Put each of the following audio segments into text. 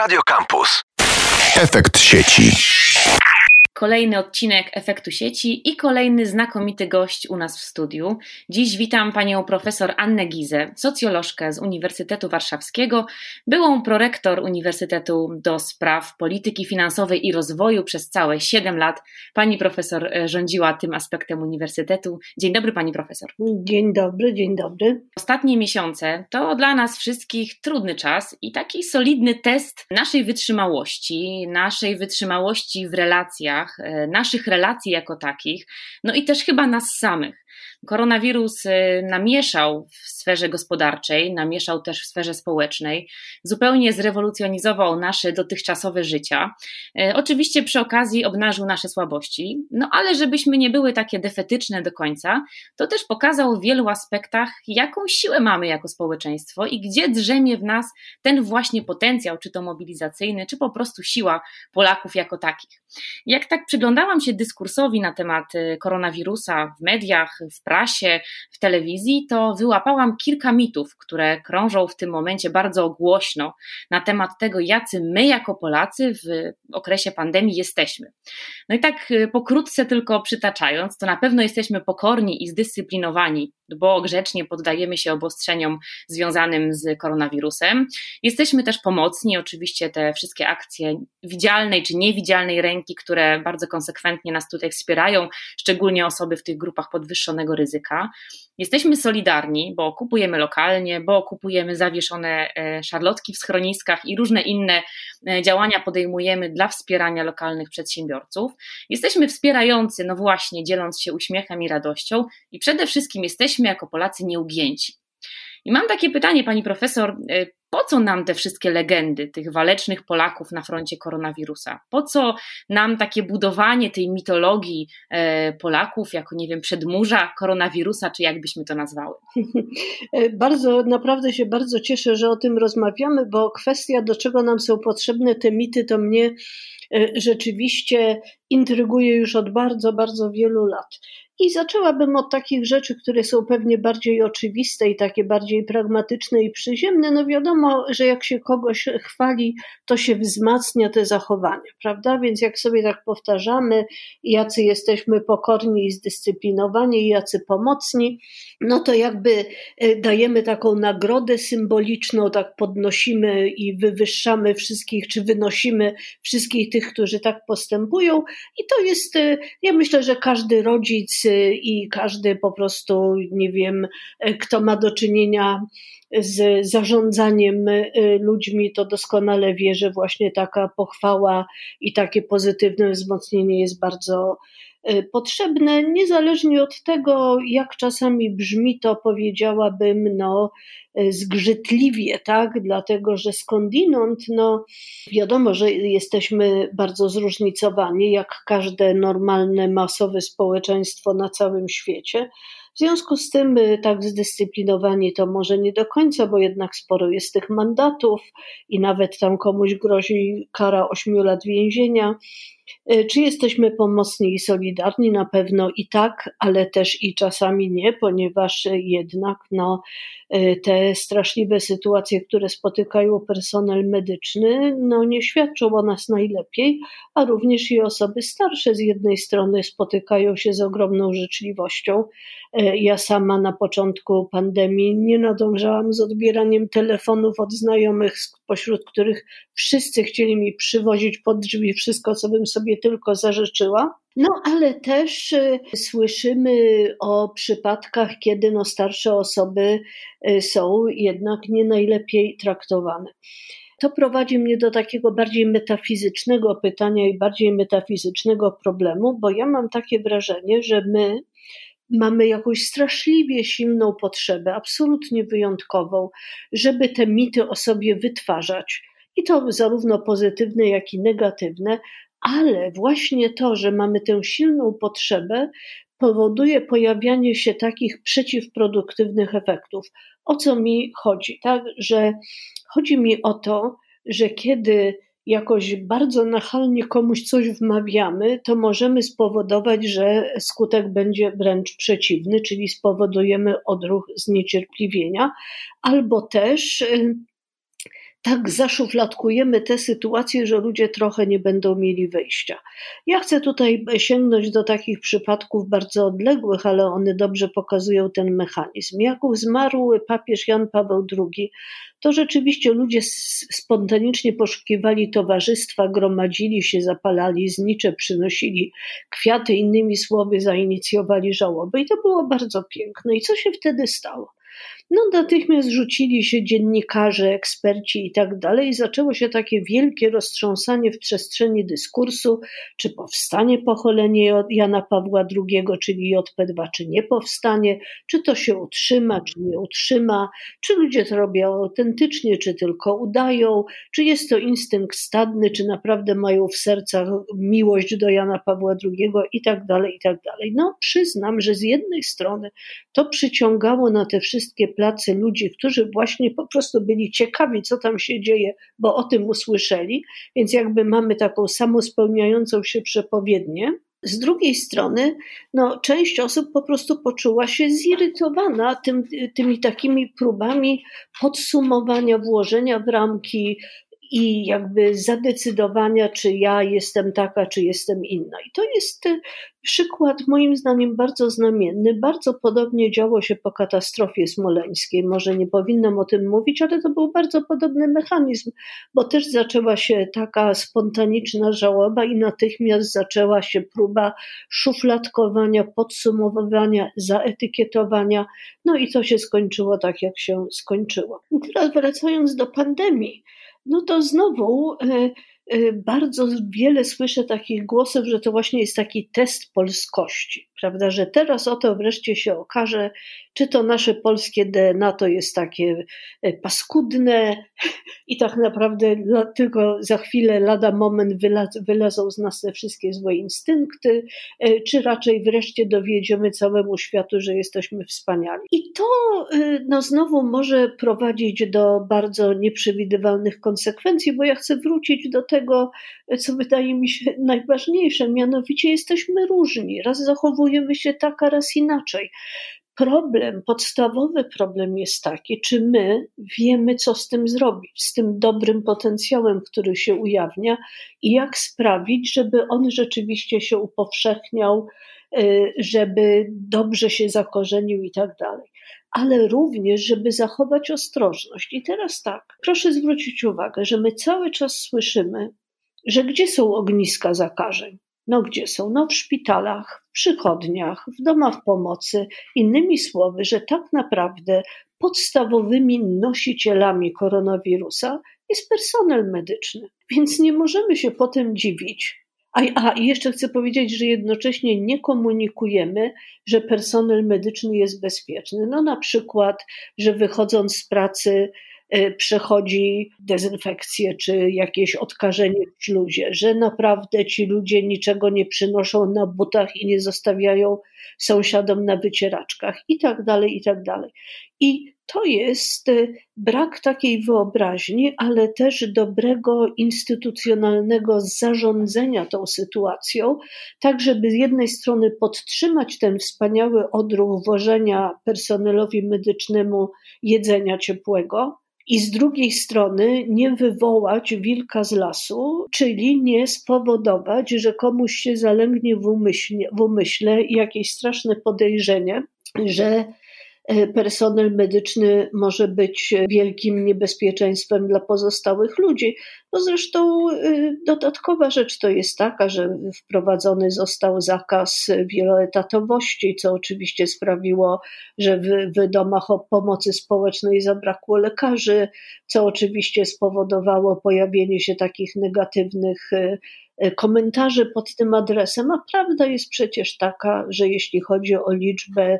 Radio Campus. Efekt sieci. Kolejny odcinek Efektu Sieci i kolejny znakomity gość u nas w studiu. Dziś witam panią profesor Annę Gizę, socjolożkę z Uniwersytetu Warszawskiego, byłą prorektor Uniwersytetu do Spraw Polityki Finansowej i Rozwoju przez całe 7 lat. Pani profesor e, rządziła tym aspektem uniwersytetu. Dzień dobry pani profesor. Dzień dobry, dzień dobry. Ostatnie miesiące to dla nas wszystkich trudny czas i taki solidny test naszej wytrzymałości, naszej wytrzymałości w relacjach naszych relacji jako takich, no i też chyba nas samych. Koronawirus y, namieszał w sferze gospodarczej, namieszał też w sferze społecznej, zupełnie zrewolucjonizował nasze dotychczasowe życia. Y, oczywiście przy okazji obnażył nasze słabości, no ale żebyśmy nie były takie defetyczne do końca, to też pokazał w wielu aspektach, jaką siłę mamy jako społeczeństwo i gdzie drzemie w nas ten właśnie potencjał, czy to mobilizacyjny, czy po prostu siła Polaków jako takich. Jak tak przyglądałam się dyskursowi na temat y, koronawirusa w mediach, w prasie, w telewizji, to wyłapałam kilka mitów, które krążą w tym momencie bardzo głośno na temat tego, jacy my jako Polacy w okresie pandemii jesteśmy. No i tak y, pokrótce tylko przytaczając, to na pewno jesteśmy pokorni i zdyscyplinowani, bo grzecznie poddajemy się obostrzeniom związanym z koronawirusem. Jesteśmy też pomocni, oczywiście te wszystkie akcje widzialnej czy niewidzialnej ręki, które bardzo konsekwentnie nas tutaj wspierają, szczególnie osoby w tych grupach podwyższonego ryzyka. Jesteśmy solidarni, bo kupujemy lokalnie, bo kupujemy zawieszone e, szarlotki w schroniskach i różne inne e, działania podejmujemy dla wspierania lokalnych przedsiębiorców. Jesteśmy wspierający, no właśnie, dzieląc się uśmiechem i radością i przede wszystkim jesteśmy jako Polacy nieugięci. I mam takie pytanie, pani profesor, e, po co nam te wszystkie legendy tych walecznych Polaków na froncie koronawirusa? Po co nam takie budowanie tej mitologii e, Polaków jako, nie wiem, przedmurza koronawirusa, czy jakbyśmy to nazwały? Bardzo, naprawdę się bardzo cieszę, że o tym rozmawiamy, bo kwestia, do czego nam są potrzebne te mity, to mnie e, rzeczywiście intryguje już od bardzo, bardzo wielu lat. I zaczęłabym od takich rzeczy, które są pewnie bardziej oczywiste i takie bardziej pragmatyczne i przyziemne. No wiadomo, że jak się kogoś chwali, to się wzmacnia te zachowania, prawda? Więc jak sobie tak powtarzamy, jacy jesteśmy pokorni i zdyscyplinowani, jacy pomocni, no to jakby e, dajemy taką nagrodę symboliczną, tak podnosimy i wywyższamy wszystkich, czy wynosimy wszystkich tych, którzy tak postępują. I to jest, e, ja myślę, że każdy rodzic i każdy po prostu, nie wiem, kto ma do czynienia z zarządzaniem ludźmi, to doskonale wie, że właśnie taka pochwała i takie pozytywne wzmocnienie jest bardzo potrzebne, niezależnie od tego, jak czasami brzmi to, powiedziałabym, no, y, zgrzytliwie, tak? Dlatego, że skądinąd, no, wiadomo, że jesteśmy bardzo zróżnicowani, jak każde normalne, masowe społeczeństwo na całym świecie. W związku z tym y, tak zdyscyplinowani to może nie do końca, bo jednak sporo jest tych mandatów i nawet tam komuś grozi kara 8 lat więzienia. Y, czy jesteśmy pomocni i solidarni? Na pewno i tak, ale też i czasami nie, ponieważ jednak no, y, te straszliwe sytuacje, które spotykają personel medyczny, no, nie świadczą o nas najlepiej, a również i osoby starsze z jednej strony spotykają się z ogromną życzliwością. Y, ja sama na początku pandemii nie nadążałam z odbieraniem telefonów od znajomych, pośród których wszyscy chcieli mi przywozić pod drzwi wszystko, co bym sobie tylko zażyczyła. No, ale też y, słyszymy o przypadkach, kiedy no, starsze osoby y, są jednak nie najlepiej traktowane. To prowadzi mnie do takiego bardziej metafizycznego pytania i bardziej metafizycznego problemu, bo ja mam takie wrażenie, że my mamy jakąś straszliwie silną potrzebę, absolutnie wyjątkową, żeby te mity o sobie wytwarzać. I to zarówno pozytywne, jak i negatywne, ale właśnie to, że mamy tę silną potrzebę, powoduje pojawianie się takich przeciwproduktywnych efektów. O co mi chodzi? Tak, że chodzi mi o to, że kiedy jakoś bardzo nachalnie komuś coś wmawiamy, to możemy spowodować, że skutek będzie wręcz przeciwny, czyli spowodujemy odruch zniecierpliwienia, albo też tak zaszufladkujemy tę sytuację, że ludzie trochę nie będą mieli wyjścia. Ja chcę tutaj sięgnąć do takich przypadków bardzo odległych, ale one dobrze pokazują ten mechanizm. Jak zmarł papież Jan Paweł II, to rzeczywiście ludzie spontanicznie poszukiwali towarzystwa, gromadzili się, zapalali znicze, przynosili kwiaty, innymi słowy zainicjowali żałobę i to było bardzo piękne. I co się wtedy stało? No natychmiast rzucili się dziennikarze, eksperci i tak dalej i zaczęło się takie wielkie roztrząsanie w przestrzeni dyskursu, czy powstanie pokolenie Jana Pawła II, czyli JP2, czy nie powstanie, czy to się utrzyma, czy nie utrzyma, czy ludzie to robią autentycznie, czy tylko udają, czy jest to instynkt stadny, czy naprawdę mają w sercach miłość do Jana Pawła II i tak dalej, i tak dalej. No przyznam, że z jednej strony to przyciągało na te wszystkie placy ludzi, którzy właśnie po prostu byli ciekawi, co tam się dzieje, bo o tym usłyszeli, więc jakby mamy taką samospełniającą się przepowiednię. Z drugiej strony, no, część osób po prostu poczuła się zirytowana tym, tymi takimi próbami podsumowania, włożenia w ramki, i jakby zadecydowania, czy ja jestem taka, czy jestem inna. I to jest przykład moim zdaniem bardzo znamienny. Bardzo podobnie działo się po katastrofie smoleńskiej. Może nie powinnam o tym mówić, ale to był bardzo podobny mechanizm, bo też zaczęła się taka spontaniczna żałoba i natychmiast zaczęła się próba szufladkowania, podsumowywania, zaetykietowania. No i to się skończyło tak, jak się skończyło. I teraz wracając do pandemii no to znowu e, e, bardzo wiele słyszę takich głosów, że to właśnie jest taki test polskości prawda, że teraz oto wreszcie się okaże, czy to nasze polskie DNA to jest takie e, paskudne i tak naprawdę tylko za chwilę, lada moment wylazą z nas te wszystkie złe instynkty, e, czy raczej wreszcie dowiedziemy całemu światu, że jesteśmy wspaniali. I to e, no, znowu może prowadzić do bardzo nieprzewidywalnych konsekwencji, bo ja chcę wrócić do tego, co wydaje mi się najważniejsze, mianowicie jesteśmy różni. Raz zachowujemy zachowujemy się tak, a raz inaczej. Problem, podstawowy problem jest taki, czy my wiemy, co z tym zrobić, z tym dobrym potencjałem, który się ujawnia i jak sprawić, żeby on rzeczywiście się upowszechniał, y, żeby dobrze się zakorzenił i tak dalej. Ale również, żeby zachować ostrożność. I teraz tak, proszę zwrócić uwagę, że my cały czas słyszymy, że gdzie są ogniska zakażeń? No gdzie są? No w szpitalach, w przychodniach, w domach pomocy. Innymi słowy, że tak naprawdę podstawowymi nosicielami koronawirusa jest personel medyczny. Więc nie możemy się potem dziwić. A, a i jeszcze chcę powiedzieć, że jednocześnie nie komunikujemy, że personel medyczny jest bezpieczny. No na przykład, że wychodząc z pracy przechodzi dezynfekcję czy jakieś odkażenie w śluzie, że naprawdę ci ludzie niczego nie przynoszą na butach i nie zostawiają sąsiadom na wycieraczkach i tak dalej, i tak dalej. I to jest y, brak takiej wyobraźni, ale też dobrego instytucjonalnego zarządzania tą sytuacją, tak żeby z jednej strony podtrzymać ten wspaniały odruch wożenia personelowi medycznemu jedzenia ciepłego, i z drugiej strony nie wywołać wilka z lasu, czyli nie spowodować, że komuś się zalęgnie w umyśle, w umyśle jakieś straszne podejrzenie, że personel medyczny może być wielkim niebezpieczeństwem dla pozostałych ludzi. No zresztą e, dodatkowa rzecz to jest taka, że wprowadzony został zakaz wieloetatowości, co oczywiście sprawiło, że w, w domach pomocy społecznej zabrakło lekarzy, co oczywiście spowodowało pojawienie się takich negatywnych e, komentarzy pod tym adresem, a prawda jest przecież taka, że jeśli chodzi o liczbę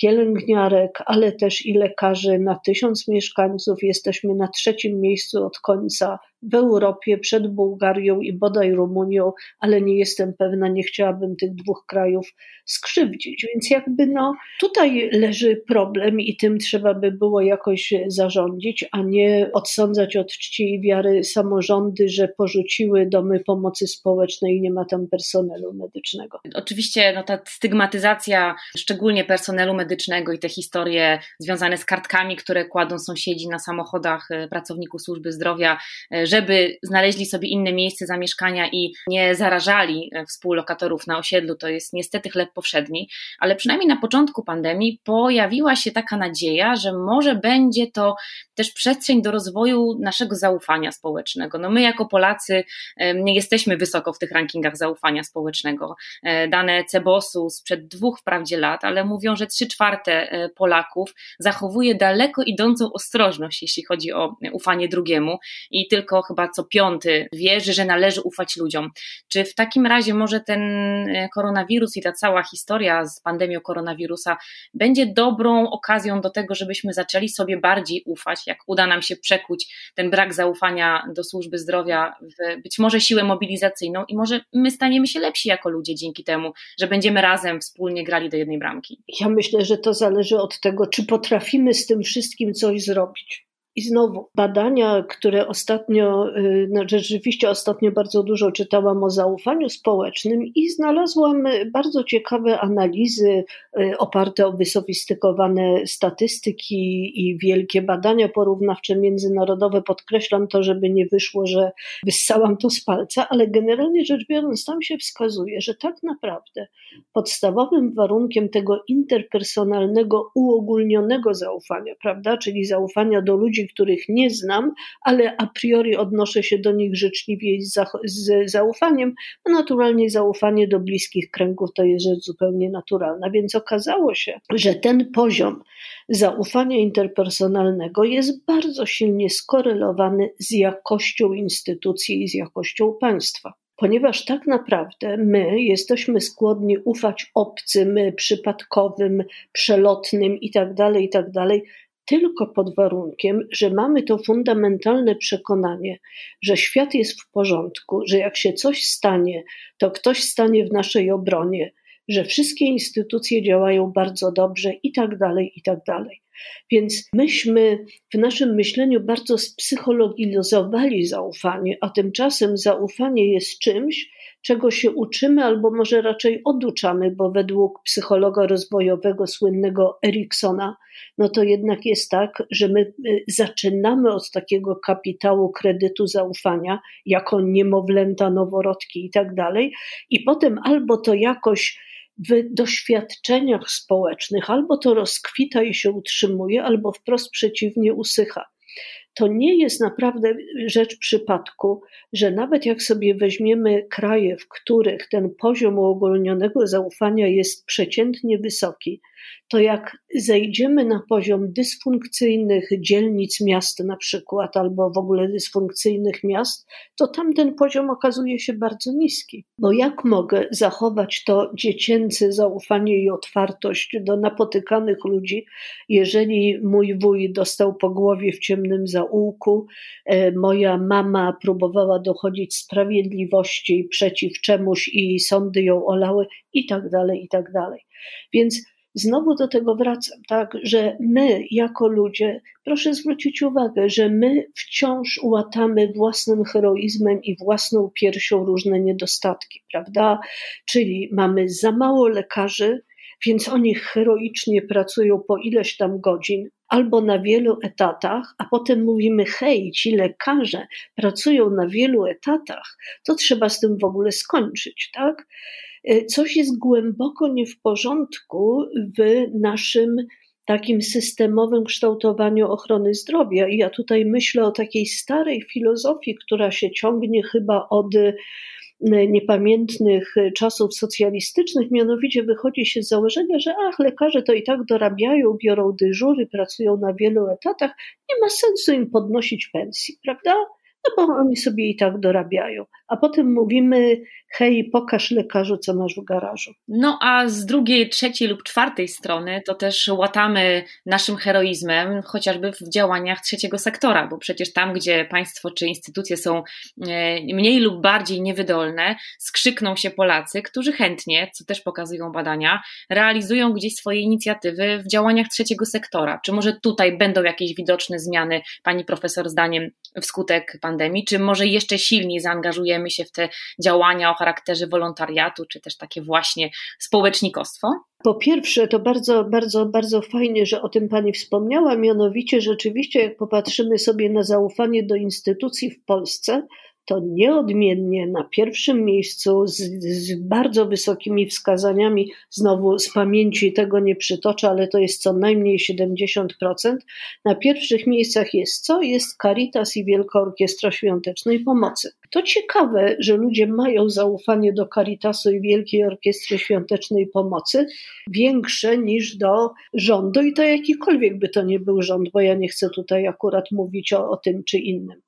pielęgniarek, ale też i lekarzy na tysiąc mieszkańców. Jesteśmy na trzecim miejscu od końca w Europie przed Bułgarią i bodaj Rumunią, ale nie jestem pewna, nie chciałabym tych dwóch krajów skrzywdzić. Więc jakby no, tutaj leży problem i tym trzeba by było jakoś zarządzić, a nie odsądzać od czci i wiary samorządy, że porzuciły domy pomocy społecznej i nie ma tam personelu medycznego. Oczywiście no, ta stygmatyzacja, szczególnie personelu medycznego i te historie związane z kartkami, które kładą sąsiedzi na samochodach e, pracowników służby zdrowia, e, żeby znaleźli sobie inne miejsce zamieszkania i nie zarażali e, współlokatorów na osiedlu, to jest niestety chleb powszedni, ale przynajmniej na początku pandemii pojawiła się taka nadzieja, że może będzie to też przestrzeń do rozwoju naszego zaufania społecznego. No my jako Polacy nie jesteśmy wysoko w tych rankingach zaufania społecznego. Dane Cebosu sprzed dwóch wprawdzie lat, ale mówią, że trzy czwarte Polaków zachowuje daleko idącą ostrożność, jeśli chodzi o ufanie drugiemu i tylko chyba co piąty wierzy, że należy ufać ludziom. Czy w takim razie może ten e, koronawirus i ta cała historia z pandemią koronawirusa będzie dobrą okazją do tego, żebyśmy zaczęli sobie bardziej ufać, jak uda nam się przekuć ten brak zaufania do służby zdrowia w być może siłę mobilizacyjną i może my staniemy się lepsi jako ludzie dzięki temu, że będziemy razem wspólnie grali do jednej bramki. Ja myślę, że to zależy od tego, czy potrafimy z tym wszystkim coś zrobić. I znowu badania, które ostatnio, y, no rzeczywiście ostatnio bardzo dużo czytałam o zaufaniu społecznym i znalazłam bardzo ciekawe analizy y, oparte o wysofistykowane statystyki i wielkie badania porównawcze międzynarodowe. Podkreślam to, żeby nie wyszło, że wyssałam to z palca, ale generalnie rzecz biorąc, tam się wskazuje, że tak naprawdę podstawowym warunkiem tego interpersonalnego, uogólnionego zaufania, prawda, czyli zaufania do ludzi, których nie znam, ale a priori odnoszę się do nich życzliwie i z zaufaniem, a naturalnie zaufanie do bliskich kręgów to jest rzecz zupełnie naturalna. Więc okazało się, że ten poziom zaufania interpersonalnego jest bardzo silnie skorelowany z jakością instytucji i z jakością państwa ponieważ tak naprawdę my jesteśmy skłonni ufać obcym, przypadkowym, przelotnym itd., tak itd., tak tylko pod warunkiem, że mamy to fundamentalne przekonanie, że świat jest w porządku, że jak się coś stanie, to ktoś stanie w naszej obronie, że wszystkie instytucje działają bardzo dobrze i tak dalej, i tak dalej. Więc myśmy w naszym myśleniu bardzo spsychologizowali zaufanie, a tymczasem zaufanie jest czymś, czego się uczymy, albo może raczej oduczamy, bo według psychologa rozwojowego słynnego Eriksona, no to jednak jest tak, że my y, zaczynamy od takiego kapitału kredytu zaufania, jako niemowlęta, noworodki i tak dalej, i potem albo to jakoś w doświadczeniach społecznych albo to rozkwita i się utrzymuje, albo wprost przeciwnie usycha. To nie jest naprawdę rzecz przypadku, że nawet jak sobie weźmiemy kraje, w których ten poziom uogólnionego zaufania jest przeciętnie wysoki, to jak zejdziemy na poziom dysfunkcyjnych dzielnic miast na przykład, albo w ogóle dysfunkcyjnych miast, to tam ten poziom okazuje się bardzo niski. Bo jak mogę zachować to dziecięce zaufanie i otwartość do napotykanych ludzi, jeżeli mój wuj dostał po głowie w ciemnym zaułku, e, moja mama próbowała dochodzić sprawiedliwości przeciw czemuś i sądy ją olały i tak dalej, i tak dalej. Więc znowu do tego wracam, tak, że my jako ludzie, proszę zwrócić uwagę, że my wciąż łatamy własnym heroizmem i własną piersią różne niedostatki, prawda? Czyli mamy za mało lekarzy, więc oni heroicznie pracują po ileś tam godzin, albo na wielu etatach, a potem mówimy: hej, ci lekarze pracują na wielu etatach, to trzeba z tym w ogóle skończyć, tak? E, coś jest głęboko nie w porządku w naszym takim systemowym kształtowaniu ochrony zdrowia. I ja tutaj myślę o takiej starej filozofii, która się ciągnie chyba od e, niepamiętnych czasów socjalistycznych, mianowicie wychodzi się z założenia, że ach, lekarze to i tak dorabiają, biorą dyżury, pracują na wielu etatach, nie ma sensu im podnosić pensji, prawda? No bo oni sobie i tak dorabiają. A potem mówimy, hej, pokaż lekarzu, co masz w garażu. No a z drugiej, trzeciej lub czwartej strony to też łatamy naszym heroizmem, chociażby w działaniach trzeciego sektora, bo przecież tam, gdzie państwo czy instytucje są e, mniej lub bardziej niewydolne, skrzykną się Polacy, którzy chętnie, co też pokazują badania, realizują gdzieś swoje inicjatywy w działaniach trzeciego sektora. Czy może tutaj będą jakieś widoczne zmiany, pani profesor, zdaniem wskutek pandemii, czy może jeszcze silniej zaangażujemy się w te działania o charakterze wolontariatu, czy też takie właśnie społecznikostwo? Po pierwsze, to bardzo, bardzo, bardzo fajnie, że o tym Pani wspomniała, mianowicie rzeczywiście, jak popatrzymy sobie na zaufanie do instytucji w Polsce, to nieodmiennie na pierwszym miejscu z, z, bardzo wysokimi wskazaniami, znowu z pamięci tego nie przytoczę, ale to jest co najmniej 70%. Na pierwszych miejscach jest co? Jest Caritas i Wielka Orkiestra Świątecznej Pomocy. To ciekawe, że ludzie mają zaufanie do Caritasu i Wielkiej Orkiestry Świątecznej Pomocy większe niż do rządu i to jakikolwiek by to nie był rząd, bo ja nie chcę tutaj akurat mówić o, o tym czy innym.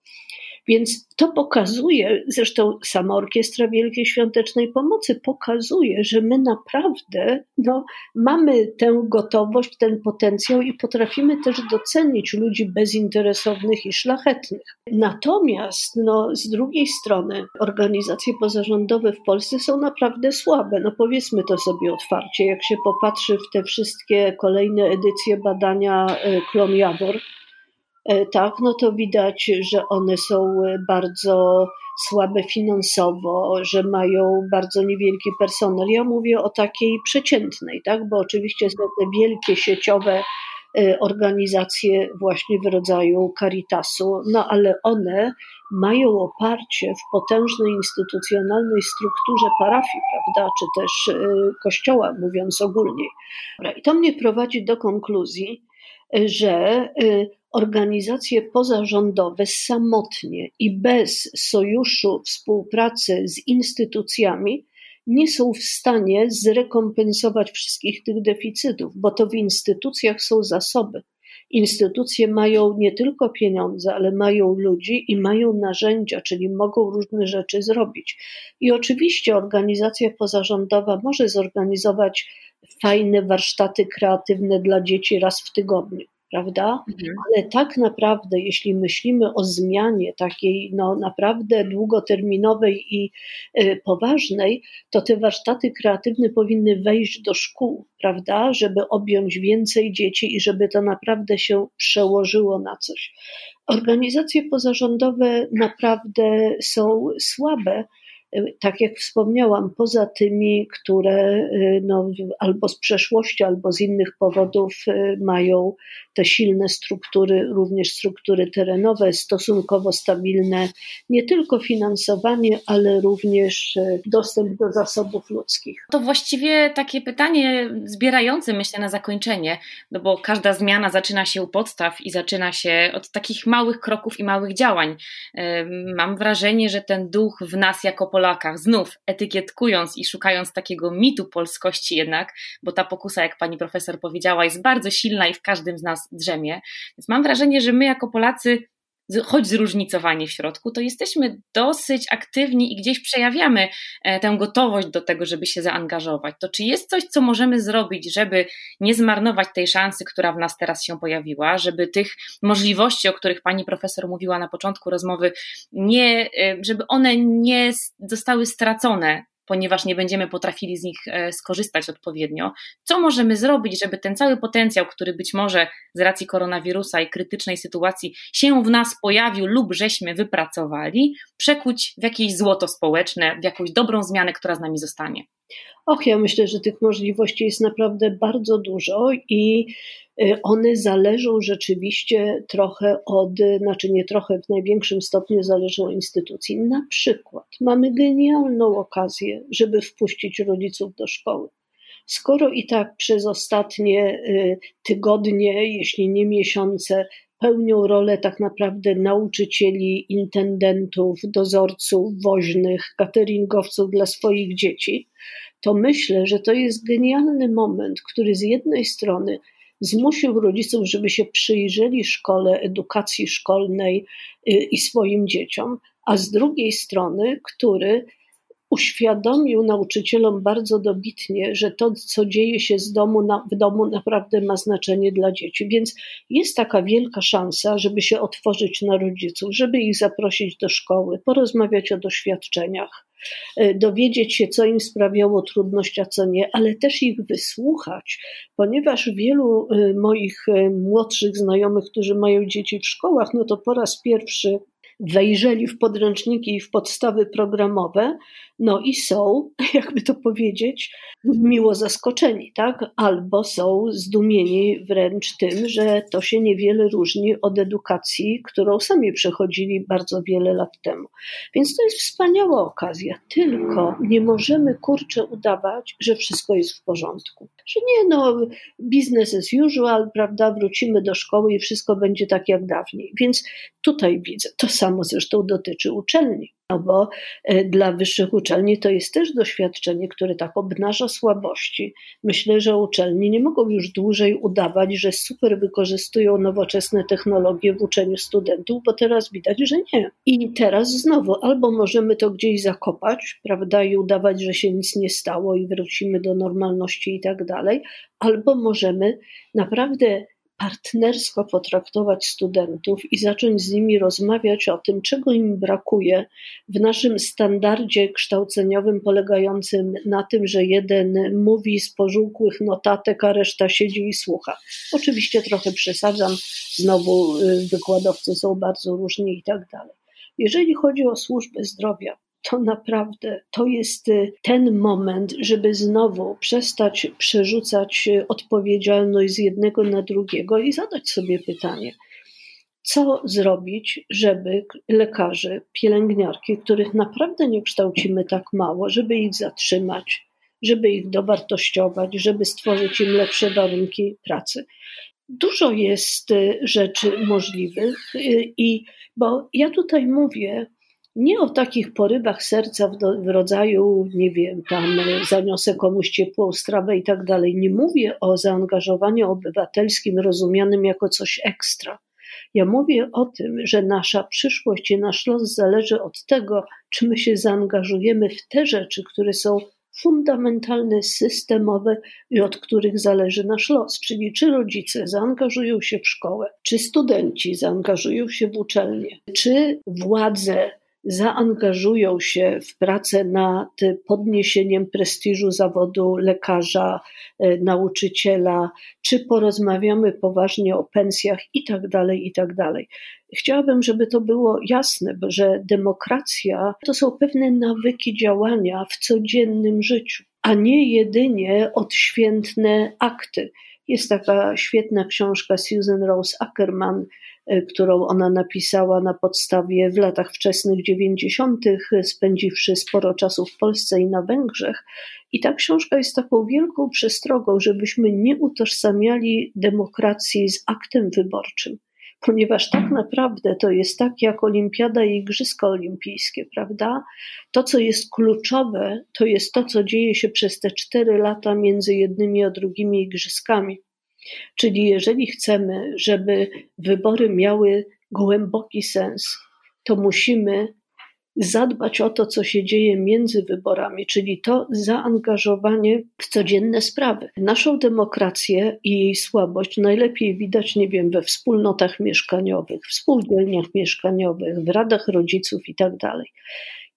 Więc to pokazuje, zresztą sama Orkiestra Wielkiej Świątecznej Pomocy pokazuje, że my naprawdę no, mamy tę gotowość, ten potencjał i potrafimy też docenić ludzi bezinteresownych i szlachetnych. Natomiast no, z drugiej strony organizacje pozarządowe w Polsce są naprawdę słabe. No powiedzmy to sobie otwarcie, jak się popatrzy w te wszystkie kolejne edycje badania e, Klon Jawor, tak, no to widać, że one są e, bardzo słabe finansowo, że mają bardzo niewielki personel. Ja mówię o takiej przeciętnej, tak, bo oczywiście są te wielkie sieciowe e, organizacje właśnie w rodzaju Caritasu, no ale one mają oparcie w potężnej instytucjonalnej strukturze parafii, prawda, czy też kościoła, mówiąc ogólnie. I to mnie prowadzi do konkluzji, że organizacje pozarządowe samotnie i bez sojuszu współpracy z instytucjami nie są w stanie zrekompensować wszystkich tych deficytów, bo to w instytucjach są zasoby. Instytucje mają nie tylko pieniądze, ale mają ludzi i mają narzędzia, czyli mogą różne rzeczy zrobić. I oczywiście organizacja pozarządowa może zorganizować fajne warsztaty kreatywne dla dzieci raz w tygodniu prawda? Mhm. Ale tak naprawdę, jeśli myślimy o zmianie takiej no, naprawdę długoterminowej i y, poważnej, to te warsztaty kreatywne powinny wejść do szkół, prawda? Żeby objąć więcej dzieci i żeby to naprawdę się przełożyło na coś. Organizacje pozarządowe naprawdę są słabe tak jak wspomniałam, poza tymi, które y, no, albo z przeszłości, albo z innych powodów y, mają te silne struktury, również struktury terenowe, stosunkowo stabilne, nie tylko finansowanie, ale również y, dostęp do zasobów ludzkich. To właściwie takie pytanie zbierające, myślę, na zakończenie, no bo każda zmiana zaczyna się u podstaw i zaczyna się od takich małych kroków i małych działań. Mam wrażenie, że ten duch w nas jako Polakach, znów etykietkując i szukając takiego mitu polskości jednak, bo ta pokusa, jak pani profesor powiedziała, jest bardzo silna i w każdym z nas drzemie. Więc mam wrażenie, że my jako Polacy choć zróżnicowani w środku, to jesteśmy dosyć aktywni i gdzieś przejawiamy e, tę gotowość do tego, żeby się zaangażować. To czy jest coś, co możemy zrobić, żeby nie zmarnować tej szansy, która w nas teraz się pojawiła, żeby tych możliwości, o których pani profesor mówiła na początku rozmowy, nie, e, żeby one nie zostały stracone ponieważ nie będziemy potrafili z nich e, skorzystać odpowiednio. Co możemy zrobić, żeby ten cały potencjał, który być może z racji koronawirusa i krytycznej sytuacji się w nas pojawił lub żeśmy wypracowali, przekuć w jakieś złoto społeczne, w jakąś dobrą zmianę, która z nami zostanie? Och, ja myślę, że tych możliwości jest naprawdę bardzo dużo i y, one zależą rzeczywiście trochę od, znaczy nie trochę, w największym stopniu zależą od instytucji. Na przykład mamy genialną okazję, żeby wpuścić rodziców do szkoły. Skoro i tak przez ostatnie y, tygodnie, jeśli nie miesiące, pełnią rolę tak naprawdę nauczycieli, intendentów, dozorców, woźnych, cateringowców dla swoich dzieci, to myślę, że to jest genialny moment, który z jednej strony zmusił rodziców, żeby się przyjrzeli szkole, edukacji szkolnej y, i swoim dzieciom, a z drugiej strony, który uświadomił nauczycielom bardzo dobitnie, że to, co dzieje się z domu na, w domu, naprawdę ma znaczenie dla dzieci. Więc jest taka wielka szansa, żeby się otworzyć na rodziców, żeby ich zaprosić do szkoły, porozmawiać o doświadczeniach, e, dowiedzieć się, co im sprawiało trudność, a co nie, ale też ich wysłuchać, ponieważ wielu e, moich e, młodszych znajomych, którzy mają dzieci w szkołach, no to po raz pierwszy wejrzeli w podręczniki i w podstawy programowe, no i są, jakby to powiedzieć, miło zaskoczeni, tak? Albo są zdumieni wręcz tym, że to się niewiele różni od edukacji, którą sami przechodzili bardzo wiele lat temu. Więc to jest wspaniała okazja, tylko nie możemy kurczę udawać, że wszystko jest w porządku. Że nie, no, business as usual, prawda? Wrócimy do szkoły i wszystko będzie tak jak dawniej. Więc tutaj widzę, to samo zresztą dotyczy uczelni. No bo e, dla wyższych uczelni to jest też doświadczenie, które tak obnaża słabości. Myślę, że uczelnie nie mogą już dłużej udawać, że super wykorzystują nowoczesne technologie w uczeniu studentów, bo teraz widać, że nie. I teraz znowu albo możemy to gdzieś zakopać, prawda, i udawać, że się nic nie stało i wrócimy do normalności i tak dalej, albo możemy naprawdę partnersko potraktować studentów i zacząć z nimi rozmawiać o tym, czego im brakuje w naszym standardzie kształceniowym, polegającym na tym, że jeden mówi z pożółkłych notatek, a reszta siedzi i słucha. Oczywiście trochę przesadzam, znowu y, wykładowcy są bardzo różni i tak dalej. Jeżeli chodzi o służbę zdrowia, to naprawdę to jest y, ten moment, żeby znowu przestać przerzucać y, odpowiedzialność z jednego na drugiego i zadać sobie pytanie, co zrobić, żeby lekarzy, pielęgniarki, których naprawdę nie kształcimy tak mało, żeby ich zatrzymać, żeby ich dowartościować, żeby stworzyć im lepsze warunki pracy. Dużo jest y, rzeczy możliwych i bo ja tutaj mówię nie o takich porywach serca w, do, w, rodzaju, nie wiem, tam zaniosę komuś ciepłą strawę i tak dalej. Nie mówię o zaangażowaniu obywatelskim rozumianym jako coś ekstra. Ja mówię o tym, że nasza przyszłość i nasz los zależy od tego, czy my się zaangażujemy w te rzeczy, które są fundamentalne, systemowe i od których zależy nasz los, czyli czy rodzice zaangażują się w szkołę, czy studenci zaangażują się w uczelnię, czy władze zaangażują się w pracę nad podniesieniem prestiżu zawodu lekarza, e, nauczyciela, czy porozmawiamy poważnie o pensjach i tak dalej, i tak. Chciałabym, żeby to było jasne, że demokracja to są pewne nawyki działania w codziennym życiu, a nie jedynie odświętne akty. Jest taka świetna książka Susan Rose Ackerman, którą ona napisała na podstawie w latach wczesnych 90., spędziwszy sporo czasu w Polsce i na Węgrzech. I ta książka jest taką wielką przestrogą, żebyśmy nie utożsamiali demokracji z aktem wyborczym ponieważ tak naprawdę to jest tak jak Olimpiada i Igrzyska Olimpijskie, prawda? To, co jest kluczowe, to jest to, co dzieje się przez te cztery lata między jednymi a drugimi Igrzyskami. Czyli jeżeli chcemy, żeby wybory miały głęboki sens, to musimy zadbać o to, co się dzieje między wyborami, czyli to zaangażowanie w codzienne sprawy. Naszą demokrację i jej słabość najlepiej widać, nie wiem, we wspólnotach mieszkaniowych, w spółdzielniach mieszkaniowych, w radach rodziców itd.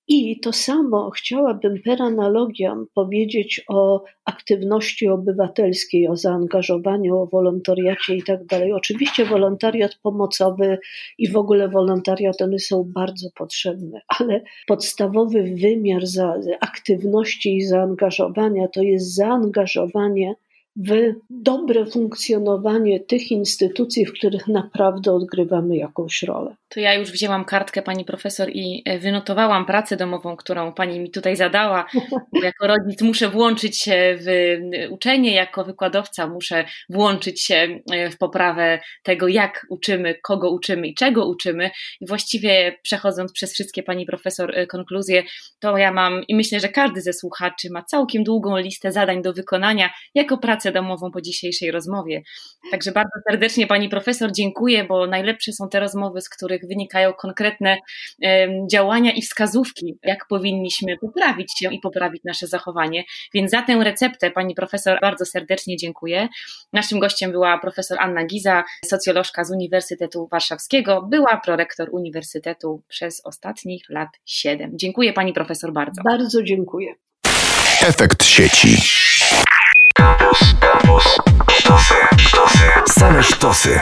I to samo chciałabym per analogiam powiedzieć o aktywności obywatelskiej, o zaangażowaniu, o wolontariacie i tak dalej. Oczywiście wolontariat pomocowy i w ogóle wolontariat, one są bardzo potrzebne, ale podstawowy wymiar za aktywności i zaangażowania to jest zaangażowanie w dobre funkcjonowanie tych instytucji, w których naprawdę odgrywamy jakąś rolę. To ja już wzięłam kartkę pani profesor i e, wynotowałam pracę domową, którą pani mi tutaj zadała. Jako rodzic muszę włączyć się w e, uczenie, jako wykładowca muszę włączyć się e, w poprawę tego, jak uczymy, kogo uczymy i czego uczymy. I właściwie przechodząc przez wszystkie pani profesor konkluzje, to ja mam i myślę, że każdy ze słuchaczy ma całkiem długą listę zadań do wykonania jako pracę domową po dzisiejszej rozmowie. Także bardzo serdecznie pani profesor dziękuję, bo najlepsze są te rozmowy, z których wynikają konkretne działania i wskazówki, jak powinniśmy poprawić się i poprawić nasze zachowanie. Więc za tę receptę pani profesor bardzo serdecznie dziękuję. Naszym gościem była profesor Anna Giza, socjolożka z Uniwersytetu Warszawskiego, była prorektor Uniwersytetu przez ostatnich lat siedem. Dziękuję pani profesor bardzo. Bardzo dziękuję. Efekt sieci. Campus, campus, sztosy, sztosy, same sztosy.